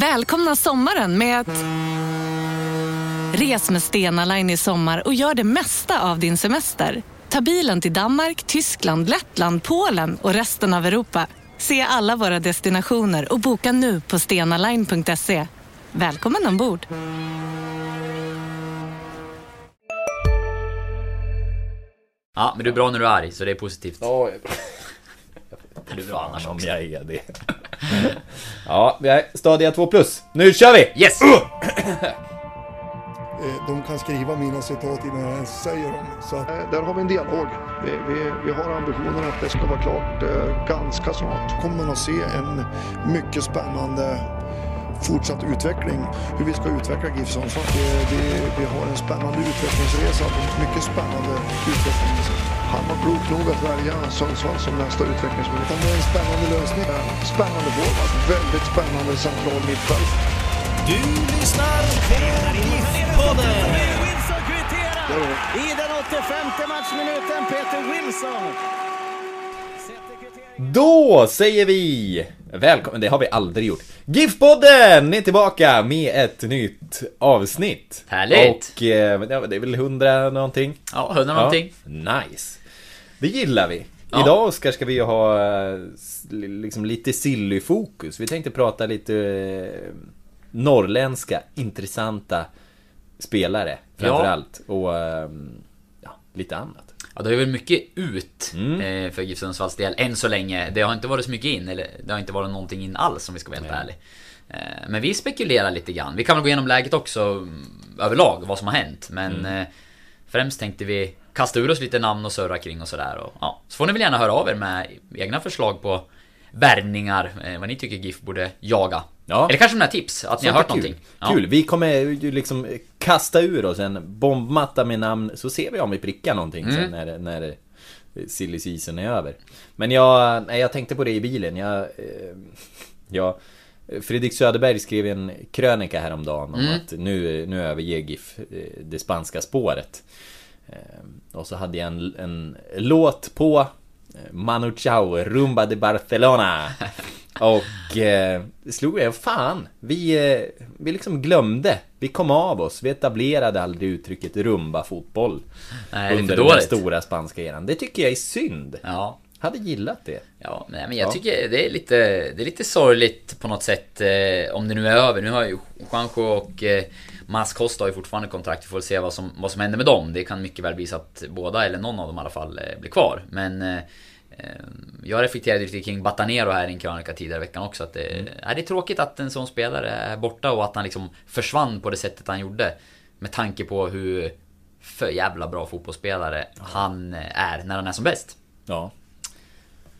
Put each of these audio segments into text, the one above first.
Välkomna sommaren med att... Res med Stena Line i sommar och gör det mesta av din semester. Ta bilen till Danmark, Tyskland, Lettland, Polen och resten av Europa. Se alla våra destinationer och boka nu på stenaline.se. Välkommen ombord! Ja, men du är bra när du är arg, så det är positivt. Ja, jag är bra. Du är bra annars om också. jag är det. ja, vi är Stadia 2 plus. Nu kör vi! Yes! Eh, De kan skriva mina citat innan jag ens säger dem. Så eh, där har vi en dialog. Vi, vi, vi har ambitionen att det ska vara klart eh, ganska snart. kommer man att se en mycket spännande fortsatt utveckling. Hur vi ska utveckla GIF Sundsvall. Vi, vi har en spännande utvecklingsresa. Mycket spännande utveckling. Han var klok nog att välja Sundsvall som nästa utvecklingsmöjlighet. Det är en spännande lösning. Spännande forward. Väldigt spännande central mittfält. Du lyssnar på kvitterar i den 85 matchminuten. Peter Wilson. Då säger vi välkommen, det har vi aldrig gjort. GIF-podden är tillbaka med ett nytt avsnitt. Härligt. Och eh, det är väl 100 någonting. Ja, hundra någonting. Ja, nice. Det gillar vi. Ja. Idag Oskar ska vi ju ha eh, liksom lite silly-fokus. Vi tänkte prata lite eh, norrländska, intressanta spelare framförallt. Och eh, ja, lite annat. Ja, det är väl mycket ut Mm. eh, för GIF Sundsvalls del, än så länge. Det har inte varit så mycket in, eller det har inte varit någonting in alls om vi ska vara helt Nej. ärlig. Eh, Men vi spekulerar lite grann. Vi kan väl gå igenom läget också mm, överlag, vad som har hänt. Men Mm. främst tänkte vi kasta ur oss lite namn och surra kring och sådär. Och, ja. Så får ni väl gärna höra av er med egna förslag på värvningar, eh, vad ni tycker GIF borde jaga. Ja. Eller kanske några tips, att ni har hört kul. någonting. Ja. Kul, vi kommer ju liksom kasta ur oss en bombmatta med namn så ser vi om vi prickar någonting Mm. sen när, när silly season är över. Men jag, jag tänkte på det i bilen. Jag, eh, jag, Fredrik Söderberg skrev en krönika häromdagen om Mm. att nu, nu överger GIF eh, det spanska spåret. Eh, Och så hade jag en, en låt på eh, Manu Chao, Rumba de Barcelona. Och eh, slog mig, fan, vi, eh, vi liksom glömde. Vi kom av oss, vi etablerade aldrig uttrycket rumba-fotboll. Under den stora spanska eran. Det tycker jag är synd. Ja. Hade gillat det. Ja, nej, men jag Ja. tycker det är lite, det är lite sorgligt på något sätt eh, om det nu är över. Nu har ju Juanjo och eh, Mas Costa har ju fortfarande kontrakt. Vi får se vad som, vad som händer med dem. Det kan mycket väl bli så att båda, eller någon av dem i alla fall, eh, blir kvar. Men eh, eh, jag reflekterade lite kring Batanero här i en krönika tidigare i veckan också. Att det, är det är tråkigt att en sån spelare är borta och att han liksom försvann på det sättet han gjorde. Med tanke på hur för jävla bra fotbollsspelare han eh, är när han är som bäst. Ja.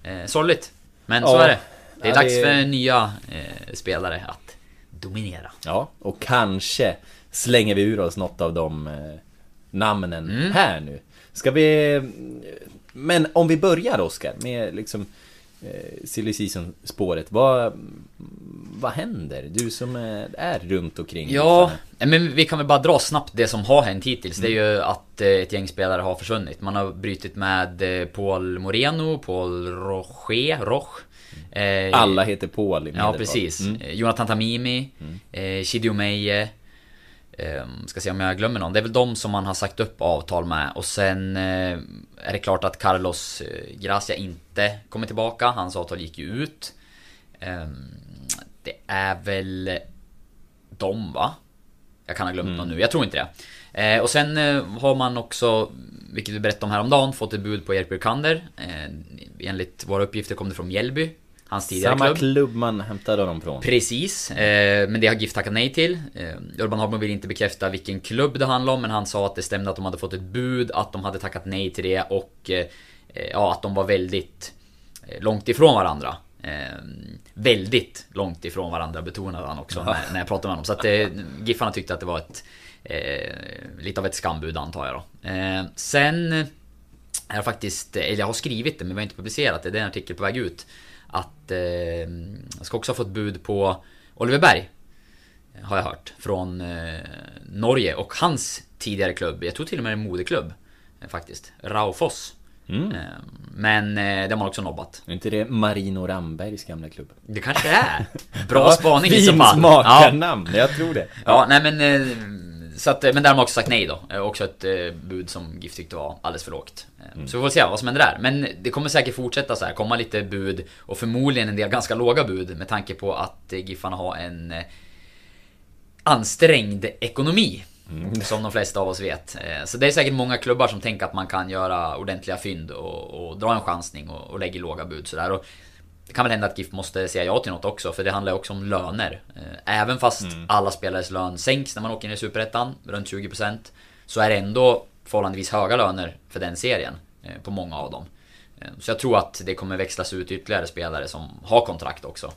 Eh, sorgligt. Men Ja. så är det. Det är Ja, dags det- för nya eh, spelare att dominera. Ja, och kanske slänger vi ur oss något av de eh, namnen Mm. här nu. Ska vi... Men om vi börjar Oskar med liksom eh, Silly Season-spåret. Vad, vad händer? Du som är, är runt omkring. Ja, men vi kan väl bara dra snabbt det som har hänt hittills. Det är ju att eh, ett gäng spelare har försvunnit. Man har brutit med eh, Paul Moreno, Paul Roche, Roche. Eh, Alla heter Paul i Ja, medeltal. precis. Mm. Eh, Jonathan Tamimi, eh, Shidio Meije. Eh, ska se om jag glömmer någon. Det är väl de som man har sagt upp avtal med. Och sen eh, är det klart att Carlos eh, Gracia inte kommer tillbaka. Hans avtal gick ju ut. Eh, det är väl de va? Jag kan ha glömt någon nu, jag tror inte det. Eh, och sen har man också, vilket vi berättade om häromdagen, fått ett bud på Erik Burkander. Eh, enligt våra uppgifter kom det från Mjällby. Hans tidigare Samma klubb. klubb man hämtade dem från. Precis, eh, men det har GIF tackat nej till. Eh, Urban Hagman vill inte bekräfta vilken klubb det handlar om, men han sa att det stämde att de hade fått ett bud, att de hade tackat nej till det och eh, ja, att de var väldigt eh, långt ifrån varandra. Eh, väldigt långt ifrån varandra betonade han också när, när jag pratade med honom. Så att eh, Giffarna tyckte att det var ett eh, lite av ett skambud antar jag då. Eh, sen jag har faktiskt, eller jag har skrivit det men vi har inte publicerat det, det är en artikel på väg ut. Att eh, jag ska också ha fått bud på Oliver Berg. Har jag hört. Från eh, Norge och hans tidigare klubb, jag tror till och med en moderklubb. Eh, faktiskt. Raufoss. Eh, Men eh, det har man också nobbat. Är inte det Marino Rambergs gamla klubb? Det kanske det är. Bra spaning i så fall. Finsmakarnamn, jag tror det. Ja, nej men... Så att, eh, men där har man också sagt nej då. Eh, Också ett eh, bud som GIF tyckte var alldeles för lågt. Eh, Så vi får se vad som händer där. Men det kommer säkert fortsätta så här, komma lite bud och förmodligen en del ganska låga bud med tanke på att Giffarna har en ansträngd ekonomi. Som de flesta av oss vet. Så det är säkert många klubbar som tänker att man kan göra ordentliga fynd och, och dra en chansning och, och lägga låga bud sådär. Det kan väl hända att GIF måste säga ja till något också, för det handlar ju också om löner. Eh, Även fast alla spelares lön sänks när man åker ner i Superettan, runt 20%, så är det ändå förhållandevis höga löner för den serien, eh, på många av dem. Eh, Så jag tror att det kommer växlas ut ytterligare spelare som har kontrakt också.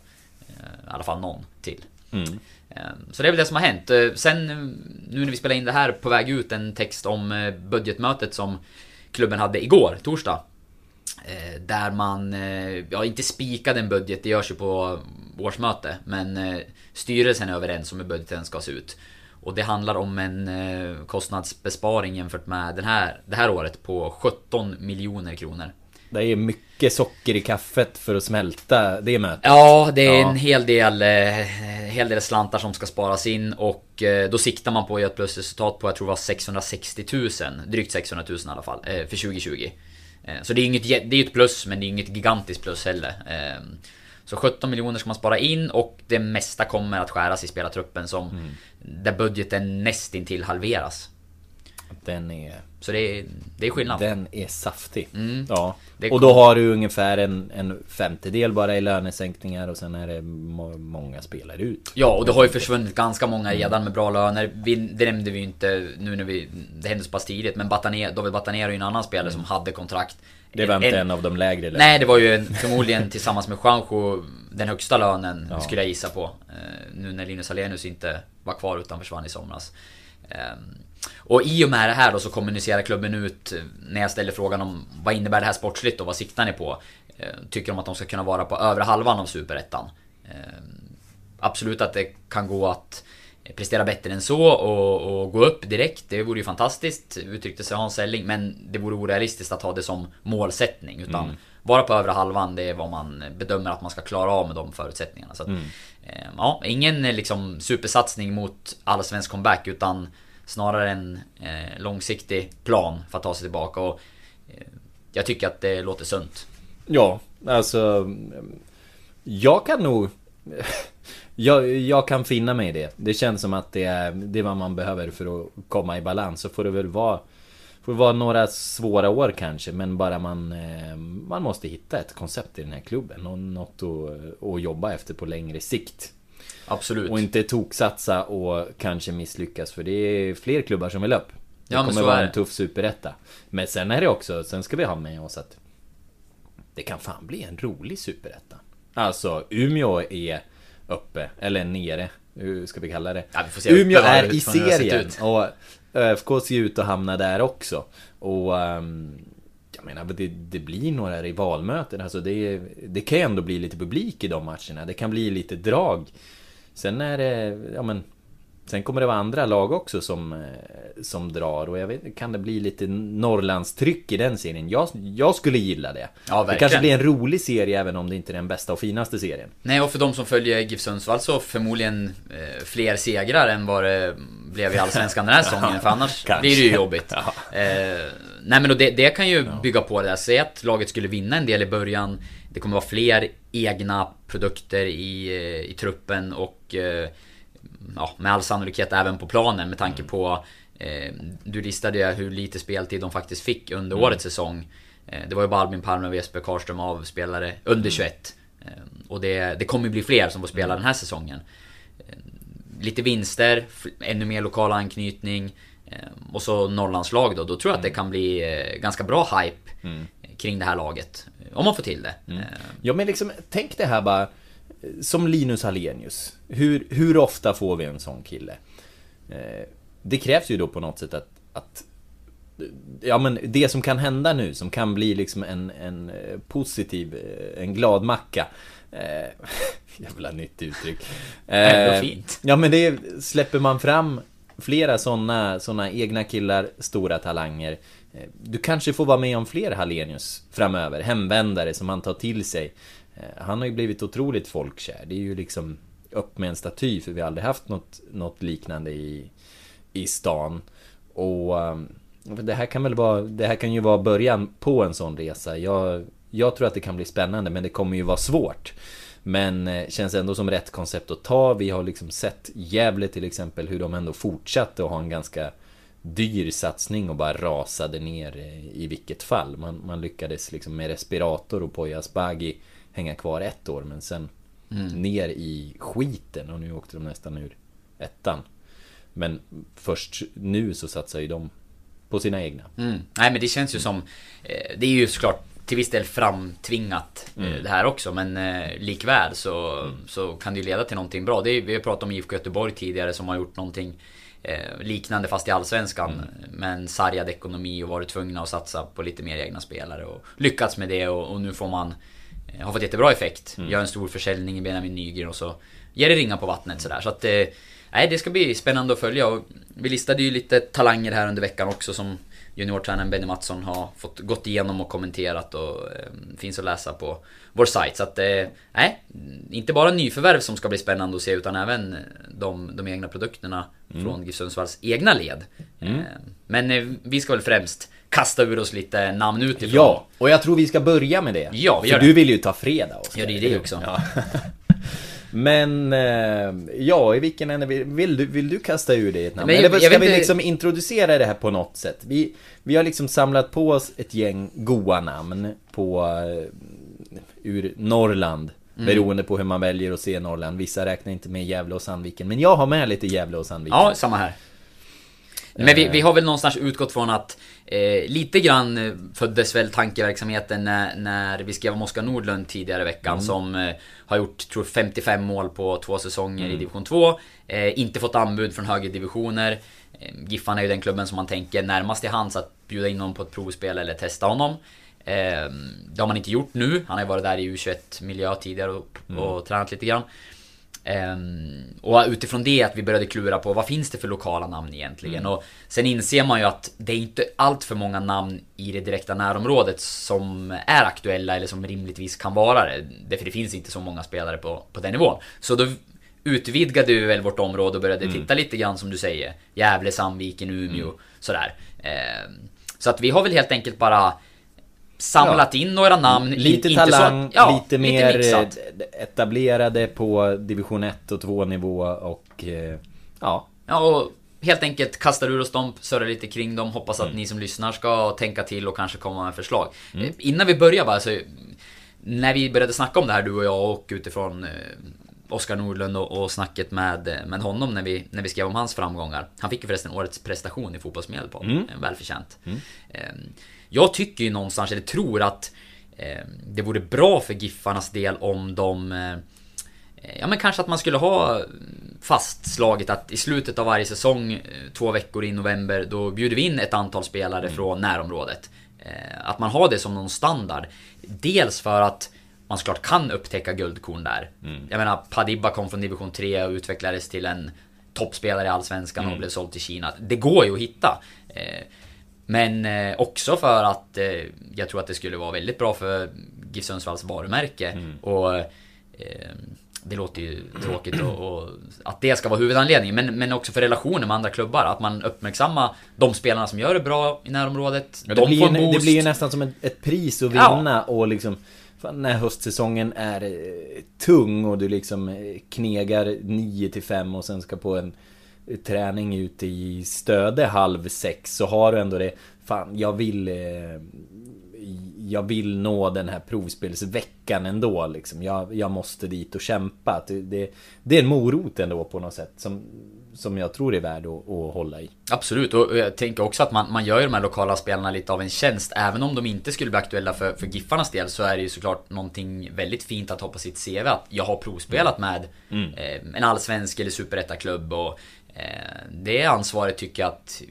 I alla fall någon till. Eh, Så det är väl det som har hänt. Sen nu när vi spelar in det här på väg ut en text om budgetmötet som klubben hade igår, torsdag. Eh, Där man, eh, ja inte spikade en budget, det görs ju på årsmöte. Men eh, styrelsen är överens om hur budgeten ska se ut. Och det handlar om en kostnadsbesparing jämfört med den här, det här året på 17 miljoner kronor. Det är mycket socker i kaffet för att smälta det mötet. Ja, det är Ja. en hel del, hel del slantar som ska sparas in och då siktar man på att göra ett plusresultat på, jag tror det var 660 000. Drygt 600 000 i alla fall, för 2020. Eh, så det är inget, jä- det är ju ett plus, men det är inget gigantiskt plus heller. Eh, så 17 miljoner ska man spara in och det mesta kommer att skäras i spelartruppen som där budgeten nästintill halveras. Den är... Så det är, det är skillnad. Den är saftig. Mm. Ja. Och då har du ungefär en, en femtedel bara i lönesänkningar och sen är det må många spelare ut. Ja, och det har ju försvunnit ganska många redan med bra löner. Vi, det nämnde vi ju inte nu när vi... Det hände så pass tidigt, men Bataner, David Bataner är ju en annan spelare som hade kontrakt. Det var inte en av de lägre lönerna. Nej, det var ju en, förmodligen tillsammans med Juanjo den högsta lönen, Ja. skulle jag gissa på. Eh, nu när Linus Alenius inte var kvar utan försvann i somras. Och i och med det här då så kommunicerar klubben ut, eh, när jag ställer frågan om vad innebär det här sportsligt och vad siktar ni på? Eh, tycker de att de ska kunna vara på övre halvan av Superettan? Ehm, absolut att det kan gå att prestera bättre än så och, och gå upp direkt. Det vore ju fantastiskt, uttryckte sig Hans Selling. Men det vore orealistiskt att ha det som målsättning. Utan Mm. vara på övre halvan, det är vad man bedömer att man ska klara av med de förutsättningarna. Så att, Mm. eh, ja, ingen eh, liksom supersatsning mot allsvensk comeback utan snarare en eh, långsiktig plan för att ta sig tillbaka. Och, eh, jag tycker att det låter sunt. Ja, alltså... Jag kan nog... Jag, jag kan finna mig i det. Det känns som att det är, det är vad man behöver för att komma i balans. Så får det väl vara... Får det vara några svåra år kanske, men bara man... Eh, man måste hitta ett koncept i den här klubben. Och något att, att jobba efter på längre sikt. Absolut. Och inte toksatsa och kanske misslyckas, för det är fler klubbar som vill upp. Det Ja, kommer vara en tuff superetta. Men sen är det också, sen ska vi ha med oss att det kan fan bbli en rolig superetta. Alltså, Umeå är uppe, eller nere, hur ska vi kalla det? Ja, vi se Umeå är i serien. ut. Och ÖFK ser ut att hamna där också. Och... ehm, jag menar, det, det blir några rivalmöten. Alltså det, det kan ju ändå bli lite publik i de matcherna. Det kan bli lite drag. Sen är det, ja men... Sen kommer det vara andra lag också som, eh, som drar och jag vet kan det bli lite Norrlandstryck i den serien? Jag, jag skulle gilla det. Ja, det verkligen. kanske blir en rolig serie även om det inte är den bästa och finaste serien. Nej, och för de som följer GIF Sundsvall så förmodligen eh, fler segrar än vad det blev i Allsvenskan den här säsongen. För annars Kanske. blir det ju jobbigt. Ja. Eh, nej men och det, det kan ju bygga på det där. Säg att laget skulle vinna en del i början. Det kommer vara fler egna produkter i, eh, i truppen och eh, ja, med all sannolikhet även på planen med tanke på eh, Du listade ju hur lite speltid de faktiskt fick under Mm. årets säsong. Eh, det var ju bara Albin Palme och Jesper Karlström av spelare under 21. Eh, och det, det kommer bli fler som får spela den här säsongen. Lite vinster, ännu mer lokal anknytning. Eh, Och så Norrlandslag då. Då tror jag att det kan bli eh, ganska bra hype kring det här laget. Om man får till det. Eh, Ja men liksom, tänk det här bara Som Linus Hallenius Hur, hur ofta får vi en sån kille? Eh, Det krävs ju då på något sätt att, att Ja men det som kan hända nu, som kan bli liksom en, en eh, positiv, eh, en glad macka eh, Jävla nytt uttryck Ändå Eh, fint. Ja men det släpper man fram flera såna, såna egna killar, stora talanger eh, Du kanske får vara med om fler Hallenius framöver, hemvändare som han tar till sig. Eh, han har ju blivit otroligt folkkär. Det är ju liksom upp med en staty för vi har aldrig haft något, något liknande i, i stan. Och eh, det här kan väl vara, det här kan ju vara början på en sån resa. Jag, jag tror att det kan bli spännande men det kommer ju vara svårt. Men eh, känns ändå som rätt koncept att ta. Vi har liksom sett Gävle till exempel hur de ändå fortsatte att ha en ganska dyr satsning och bara rasade ner eh, i vilket fall. Man, man lyckades liksom med respirator och Poya Asbaghi hänga kvar ett år men sen ner i skiten och nu åkte de nästan ur ettan. Men först nu så satsar ju de på sina egna. Mm. Nej men det känns ju som eh, Det är ju såklart till viss del framtvingat eh, Mm. det här också men eh, likväl så, så kan det ju leda till någonting bra. Det är, vi har pratat om IFK Göteborg tidigare som har gjort någonting eh, liknande fast i Allsvenskan. Mm. Men sargad ekonomi och varit tvungna att satsa på lite mer egna spelare och lyckats med det och, och nu får man eh, har fått jättebra effekt. Mm. Gör en stor försäljning i Benjamin Nygren och så ger det ringa på vattnet sådär. Så att eh, Nej, det ska bli spännande att följa och vi listade ju lite talanger här under veckan också som juniortränaren Benny Mattsson har fått gått igenom och kommenterat och eh, finns att läsa på vår sajt. Så att, eh, nej, inte bara nyförvärv som ska bli spännande att se utan även de, de egna produkterna från GIF Sundsvalls egna led. Eh, men eh, vi ska väl främst kasta ur oss lite namn utifrån. Ja, och jag tror vi ska börja med det. Ja, vi För gör du det. vill ju ta fredag Oskar. Ja, det är det också. Ja. Men, eh, ja, i vilken ände vill, du, vill du kasta ur dig ett namn? Men jag- Eller ska vi inte- liksom introducera det här på något sätt? Vi, vi har liksom samlat på oss ett gäng goa namn på, eh, ur Norrland. Mm. Beroende på hur man väljer att se Norrland. Vissa räknar inte med Gävle och Sandviken. Men jag har med lite Gävle och Sandviken. Ja, samma här. Men vi, vi har väl någonstans utgått från att eh, lite grann eh, föddes väl tankeverksamheten när, när vi skrev om Oskar Nordlund tidigare i veckan som eh, har gjort, tror 55 mål på två säsonger i division 2. Eh, inte fått anbud från högre divisioner. Eh, Giffan är ju den klubben som man tänker närmast i hands att bjuda in honom på ett provspel eller testa honom. Eh, det har man inte gjort nu. Han har ju varit där i U21-miljö tidigare och, och tränat lite grann. Ehm, och utifrån det att vi började klura på vad finns det för lokala namn egentligen? Och sen inser man ju att det är inte allt för många namn i det direkta närområdet som är aktuella eller som rimligtvis kan vara det. Därför det finns inte så många spelare på, på den nivån. Så då utvidgade vi väl vårt område och började titta lite grann som du säger. Gävle, Sandviken, Umeå, sådär. Ehm, så att vi har väl helt enkelt bara samlat in några namn. Lite talang, att- ja, lite mer mixat. eh, etablerade på division 1 och 2 nivå och eh, ja, Ja, och helt enkelt kastar ur oss dem, surrar lite kring dem, hoppas att ni som lyssnar ska tänka till och kanske komma med förslag. Eh, Innan vi börjar bara så... När vi började snacka om det här du och jag och utifrån Oskar Nordlund och, snacket med, med honom när vi, när vi skrev om hans framgångar. Han fick ju förresten årets prestation i Fotbollsmedelpod. Mm. Välförtjänt. Eh, jag tycker ju någonstans, eller tror att eh, det vore bra för Giffarnas del om de eh, Ja men kanske att man skulle ha fastslaget att i slutet av varje säsong, eh, två veckor i november, då bjuder vi in ett antal spelare från närområdet. Eh, Att man har det som någon standard. Dels för att man såklart kan upptäcka guldkorn där. Jag menar, Padibba kom från division 3 och utvecklades till en toppspelare i Allsvenskan och blev såld till Kina. Det går ju att hitta. Eh, Men eh, också för att eh, jag tror att det skulle vara väldigt bra för GIF Sundsvalls varumärke. Och eh, det låter ju tråkigt och, och att det ska vara huvudanledningen. Men, men också för relationer med andra klubbar. Att man uppmärksammar de spelarna som gör det bra i närområdet. Ja, det, de blir, får ju- en boost. det blir ju nästan som ett, ett pris att Ja. vinna och liksom fan, När höstsäsongen är tung och du liksom knegar 9 till 5 och sen ska på en träning ute i Stöde halv sex så har du ändå det Fan, jag vill eh, jag vill nå den här provspelsveckan ändå liksom. Jag, jag måste dit och kämpa. Det, det, är en morot ändå på något sätt som, som jag tror är värd att, att hålla i. Absolut, och jag tänker också att man, man gör ju de här lokala spelarna lite av en tjänst. Även om de inte skulle bli aktuella för, för Giffarnas del så är det ju såklart någonting väldigt fint att ha på sitt CV. Att jag har provspelat med eh, en allsvensk eller superettaklubb och det ansvaret tycker jag att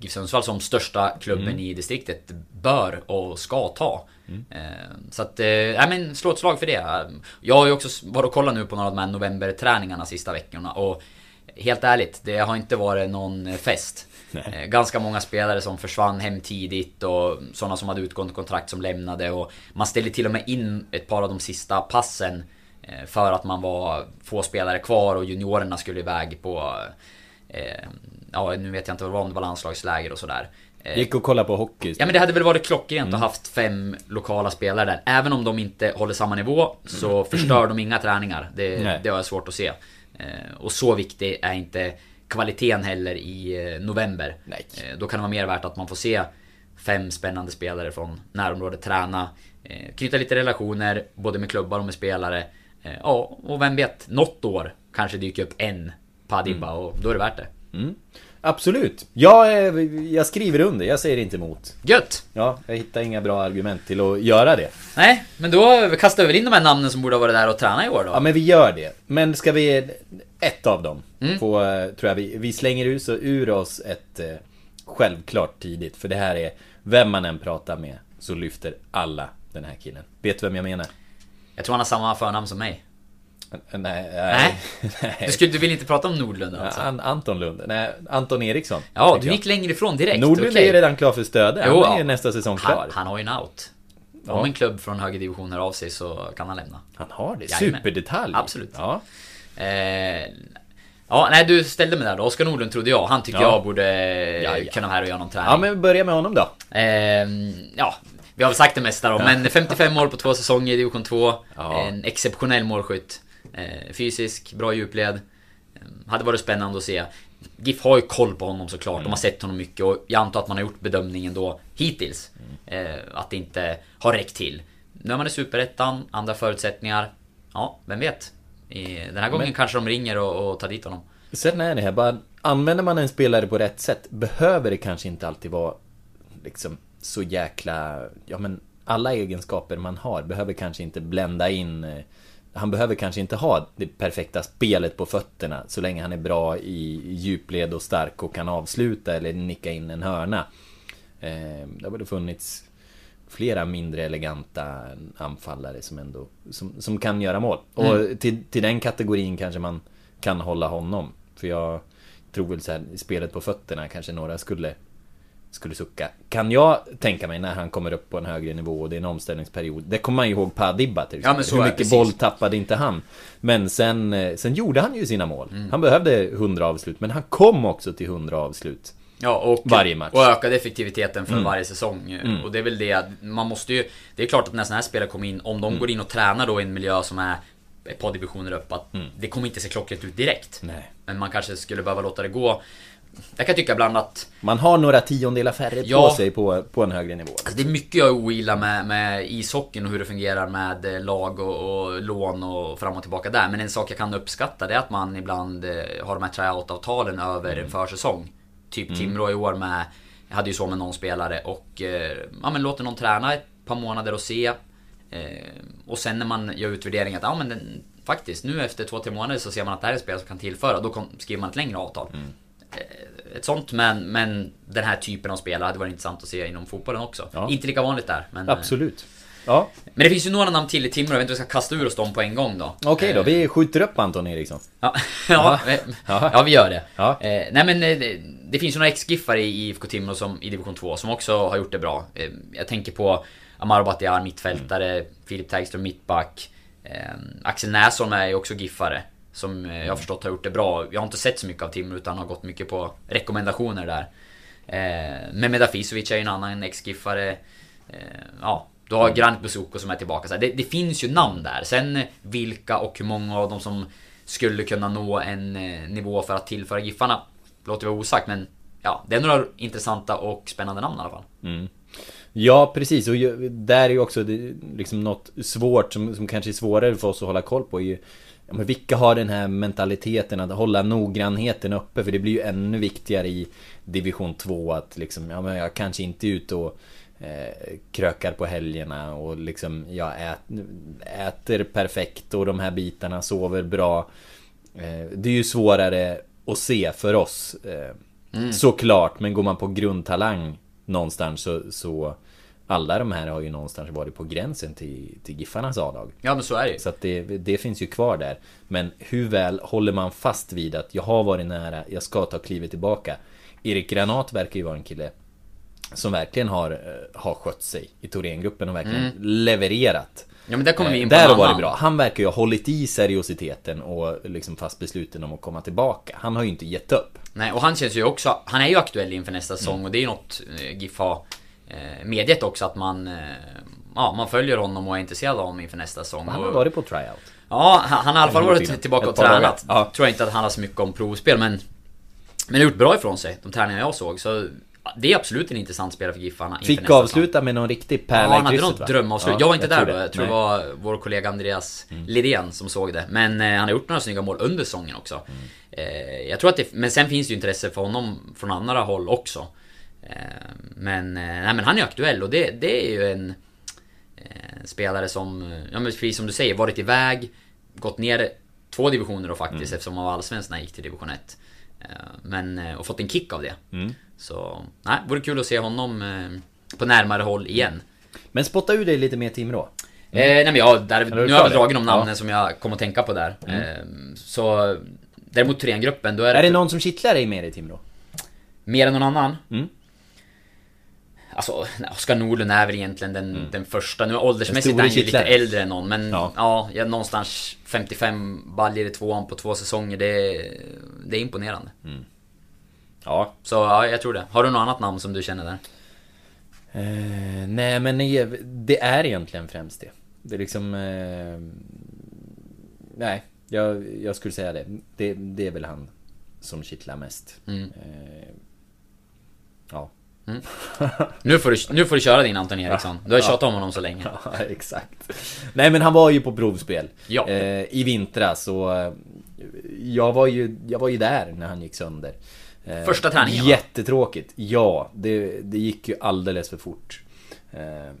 GIF Sundsvall som största klubben i distriktet bör och ska ta. Eh, Så att, eh, nej men slå ett slag för det. Jag har ju också varit och kollat nu på några av de här novemberträningarna sista veckorna och helt ärligt, det har inte varit någon fest. Nej. Eh, Ganska många spelare som försvann hem tidigt och sådana som hade utgående kontrakt som lämnade och man ställde till och med in ett par av de sista passen eh, för att man var få spelare kvar och juniorerna skulle iväg på eh, Ja, nu vet jag inte vad det var, om det var landslagsläger och sådär. Eh, Gick och kolla på hockey. Ja men det hade väl varit klockrent Mm. att haft fem lokala spelare där. Även om de inte håller samma nivå så Mm. förstör de inga träningar. Det, Nej. det har jag svårt att se. Eh, Och så viktig är inte kvaliteten heller i eh, november. Nej. Eh, Då kan det vara mer värt att man får se fem spännande spelare från närområdet träna. eh, Knyta lite relationer både med klubbar och med spelare. Eh, Ja, och vem vet, något år kanske dyker upp en Padibba Mm. och då är det värt det. Absolut. Jag, eh, jag skriver under, jag säger inte emot. Gött! Ja, jag hittar inga bra argument till att göra det. Nej, men då kastar vi väl in de här namnen som borde ha varit där och tränat i år då. Ja men vi gör det. Men ska vi... Ett av dem. Mm. Få, eh, tror jag vi, vi slänger ur, så ur oss ett självklart tidigt. För det här är, vem man än pratar med så lyfter alla den här killen. Vet du vem jag menar? Jag tror han har samma förnamn som mig. Nej. Nej. nej. Du, skulle, du vill inte prata om Nordlund alltså? An, Anton Lund. Nej, Anton Eriksson. Ja, du jag. gick längre ifrån direkt. Nordlund okej. är redan klar för stöd. Jo, Han är ju nästa säsong han, klar. han har ju en out. Ja. Om en klubb från högre division hör av sig så kan han lämna. Han har det. Jajamän. Superdetalj. Absolut. Ja. Eh, ja, nej du ställde mig där då. Oskar Nordlund trodde jag. Han tycker Ja. jag borde Ja, ja. kunna vara här och göra någon träning. ja, men börja med honom då. Eh, ja, vi har väl sagt det mesta då, men 55 mål på två säsonger i division 2. Ja. En exceptionell målskytt. Eh, fysisk, bra djupled. Eh, hade varit spännande att se. GIF har ju koll på honom såklart, de har sett honom mycket och jag antar att man har gjort bedömningen då hittills. Eh, att det inte har räckt till. Nu är man i Superettan, andra förutsättningar. Ja, vem vet? Den här gången Men- kanske de ringer och, och tar dit honom. Sen är det här bara, använder man en spelare på rätt sätt behöver det kanske inte alltid vara liksom så jäkla, ja men alla egenskaper man har behöver kanske inte blända in eh, han behöver kanske inte ha det perfekta spelet på fötterna så länge han är bra i djupled och stark och kan avsluta eller nicka in en hörna. Eh, Det har väl funnits flera mindre eleganta anfallare som ändå som, som kan göra mål. Och till, till den kategorin kanske man kan hålla honom. För jag tror väl så här, spelet på fötterna kanske några skulle skulle sucka. Kan jag tänka mig när han kommer upp på en högre nivå och det är en omställningsperiod. Det kommer man ju ihåg Padibba till Ja, exempel. så Hur mycket boll tappade inte han? Men sen, eh, sen gjorde han ju sina mål. Mm. Han behövde 100 avslut, men han kom också till 100 avslut. Ja, och, Varje match. och ökade effektiviteten för Mm. varje säsong. Mm. Och det är väl det, att man måste ju... Det är klart att när sådana här spelare kommer in, om de Mm. går in och tränar då i en miljö som är ett par divisioner upp, att det kommer inte se klockrent ut direkt. Mm. Nej. Men man kanske skulle behöva låta det gå. Jag kan tycka ibland att Man har några tiondelar färre Ja. på sig på, på en högre nivå. Alltså det är mycket jag ogillar med, med ishockeyn och hur det fungerar med eh, lag och, och lån och fram och tillbaka där. Men en sak jag kan uppskatta det är att man ibland eh, har de här tryout-avtalen över Mm. en försäsong. Typ Timrå i år med, jag hade ju så med någon spelare och eh, ja, men låter någon träna ett par månader och se. Och sen när man gör utvärderingen att ja men den, faktiskt nu efter två, tre månader så ser man att det här är ett spel som kan tillföra. Då skriver man ett längre avtal. Mm. Eh, Ett sånt men, men den här typen av spelare hade varit intressant att se inom fotbollen också. Ja. Inte lika vanligt där. Men, eh, Absolut. Ja, men det finns ju några namn till i Timrå, jag vet inte om vi ska kasta ur oss dem på en gång då. okej då. Eh, Vi skjuter upp Anton Eriksson. Ja, ja, Ja. vi gör det. Ja. Eh, nej men det, det finns ju några ex-giffare i IFK Timrå som, i division 2 som också har gjort det bra. Eh, jag tänker på Amaro Batiar, mittfältare, Filip Tägström, mittback. Eh, Axel Näsholm är ju också giffare. Som eh, jag har förstått har gjort det bra. Jag har inte sett så mycket av Timrå utan har gått mycket på rekommendationer där. Eh, Mehmed Afisovic är ju en annan ex-giffare. Eh, ja, du har Granit Busuko som är tillbaka. Så det, det finns ju namn där. Sen vilka och hur många av dem som skulle kunna nå en eh, nivå för att tillföra Giffarna låter vara osagt men ja, det är några intressanta och spännande namn i alla fall. Ja, precis. Och där är ju också liksom något svårt som, som kanske är svårare för oss att hålla koll på. Är ju, ja, men vilka har den här mentaliteten att hålla noggrannheten uppe? För det blir ju ännu viktigare i division 2 att liksom, ja men jag kanske inte är ute och eh, krökar på helgerna och liksom jag ät, äter perfekt och de här bitarna, sover bra. Eh, det är ju svårare att se för oss. Eh, Såklart, men går man på grundtalang någonstans så, så alla de här har ju någonstans varit på gränsen till, till Giffarnas A-lag. Ja men så är det. Så att det, det finns ju kvar där. Men hur väl håller man fast vid att jag har varit nära, jag ska ta klivet tillbaka. Erik Granat verkar ju vara en kille som verkligen har, eh, har skött sig i Thorengruppen och verkligen levererat. Ja men där kommer vi in på Där varit annan. bra. Han verkar ju ha hållit i seriositeten och liksom fast besluten om att komma tillbaka. Han har ju inte gett upp. Nej, och han känns ju också, han är ju aktuell inför nästa säsong och det är ju något eh, GIF har eh, medgett också att man, eh, ja, man följer honom och är intresserad av honom inför nästa säsong. Han har varit på tryout. Ja, han han har i alla fall varit tillbaka och tränat. Ja. Tror jag inte att det handlar så mycket om provspel men... Men har gjort bra ifrån sig, de träningar jag såg. Så det är absolut en intressant spelare för Giffarna Fick avsluta med någon riktig Ja, pärla han i hade något drömavslut. Ja, jag var inte där tror då. Jag tror Nej. det var vår kollega Andreas Lidén som såg det. Men eh, han har gjort några snygga mål under säsongen också. Eh, jag tror att det... Men sen finns det ju intresse för honom från andra håll också. Eh, men... Eh, nej men han är aktuell och det, det är ju en... Eh, spelare som... Ja men precis som du säger, varit iväg. Gått ner två divisioner då faktiskt eftersom han var allsvensk när han gick till division 1. Eh, men... Och fått en kick av det. Så... Nej, vore kul att se honom på närmare håll igen. Men spotta ur dig lite mer Timrå. Eh, nej men ja, där, nu har jag dragit de namnen Ja. Mm. som jag kom att tänka på där. Eh, så däremot Thorengruppen, då är det, Är det någon som kittlar dig mer i Timrå? mer än någon annan. Mm. Alltså, Oskar Nordlund är väl egentligen den, den första. Nu åldersmässigt Mm. Är han ju lite äldre än någon, men Ja. ja, jag, någonstans 55 baljor i tvåan på två säsonger, det, det är imponerande. Ja. Så ja, jag tror det. Har du något annat namn som du känner där? Eh, nej men det- det är egentligen främst det. Det är liksom... Eh, nej, jag, jag skulle säga det. det. Det är väl han som kittlar mest. Mm. Eh, ja. Nu får du, nu får du köra din Anton Eriksson. Du har Ja. tjatat om honom så länge. Ja, exakt. Nej men han var ju på provspel. Ja. Eh, I vintras och eh, jag var, ju, jag var ju där när han gick sönder. Eh, Första träningen? Jättetråkigt. Ja, det, det gick ju alldeles för fort. Eh,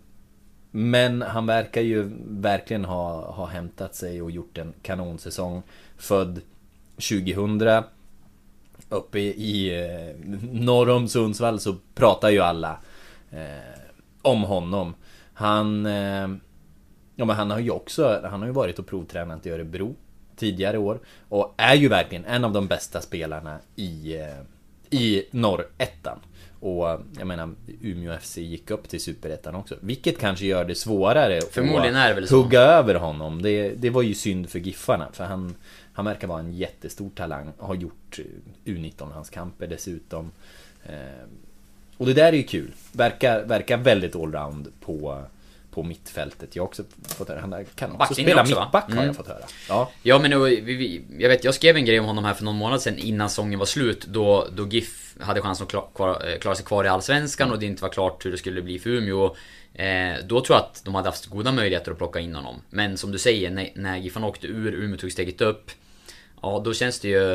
men han verkar ju verkligen ha, ha hämtat sig och gjort en kanonsäsong. Född 2000. Uppe i, i eh, norr om Sundsvall så pratar ju alla eh, om honom. Han... Eh, ja men han har ju också, han har ju varit och provtränat i Örebro tidigare år. Och är ju verkligen en av de bästa spelarna i, eh, i norrettan. Och eh, jag menar, Umeå FC gick upp till superettan också. Vilket kanske gör det svårare Förmodligen att hugga över honom. Det, det var ju synd för Giffarna. För han, han verkar vara en jättestor talang. Har gjort eh, U19-landskamper dessutom. Eh, och det där är ju kul. Verkar, verkar väldigt allround på, på mittfältet. Jag har också fått höra. Han kan också Backlinjen spela också, mittback har Mm. jag fått höra. Ja. Ja men och jag vet, jag skrev en grej om honom här för någon månad sedan innan säsongen var slut då, då GIF hade chans att kla- kvar, eh, klara sig kvar i Allsvenskan och det inte var klart hur det skulle bli för Umeå. Eh, då tror jag att de hade haft goda möjligheter att plocka in honom. Men som du säger, när, när Giffarna åkte ur, Umeå tog steget upp. Ja, då känns det ju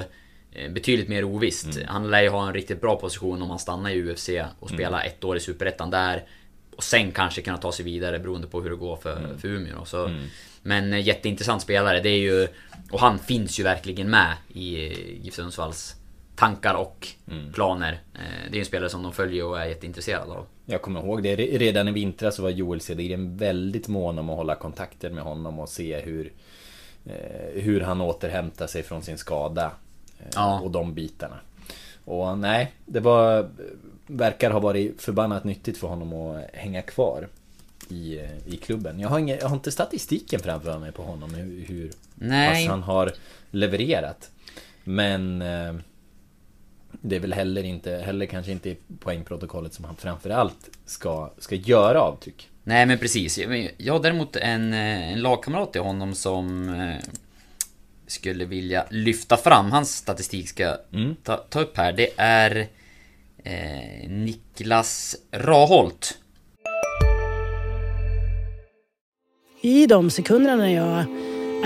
eh, betydligt mer ovisst. Han lär ju ha en riktigt bra position om han stannar i UFC och spelar ett år i Superettan där. Och sen kanske kunna ta sig vidare beroende på hur det går för, för Umeå. Så, Men eh, jätteintressant spelare, det är ju... Och han finns ju verkligen med i eh, GIF Sundsvalls tankar och planer. Eh, Det är en spelare som de följer och är jätteintresserade av. Jag kommer ihåg det. Re- Redan i vintras så var Joel Cedergren väldigt mån om att hålla kontakten med honom och se hur eh, Hur han återhämtar sig från sin skada. eh, Ja. Och de bitarna. Och nej, det var Verkar ha varit förbannat nyttigt för honom att hänga kvar i, eh, i klubben. Jag har, inga, jag har inte statistiken framför mig på honom hur, hur pass han har levererat. Men eh, det är väl heller inte, heller kanske inte i poängprotokollet som han framförallt ska, ska göra avtryck. Nej men precis. Jag- har däremot en, eh, en lagkamrat till honom som eh, skulle vilja lyfta fram. Hans statistik ska jag ta, ta upp här. Det är eh, Niklas Raholt. I de sekunderna när jag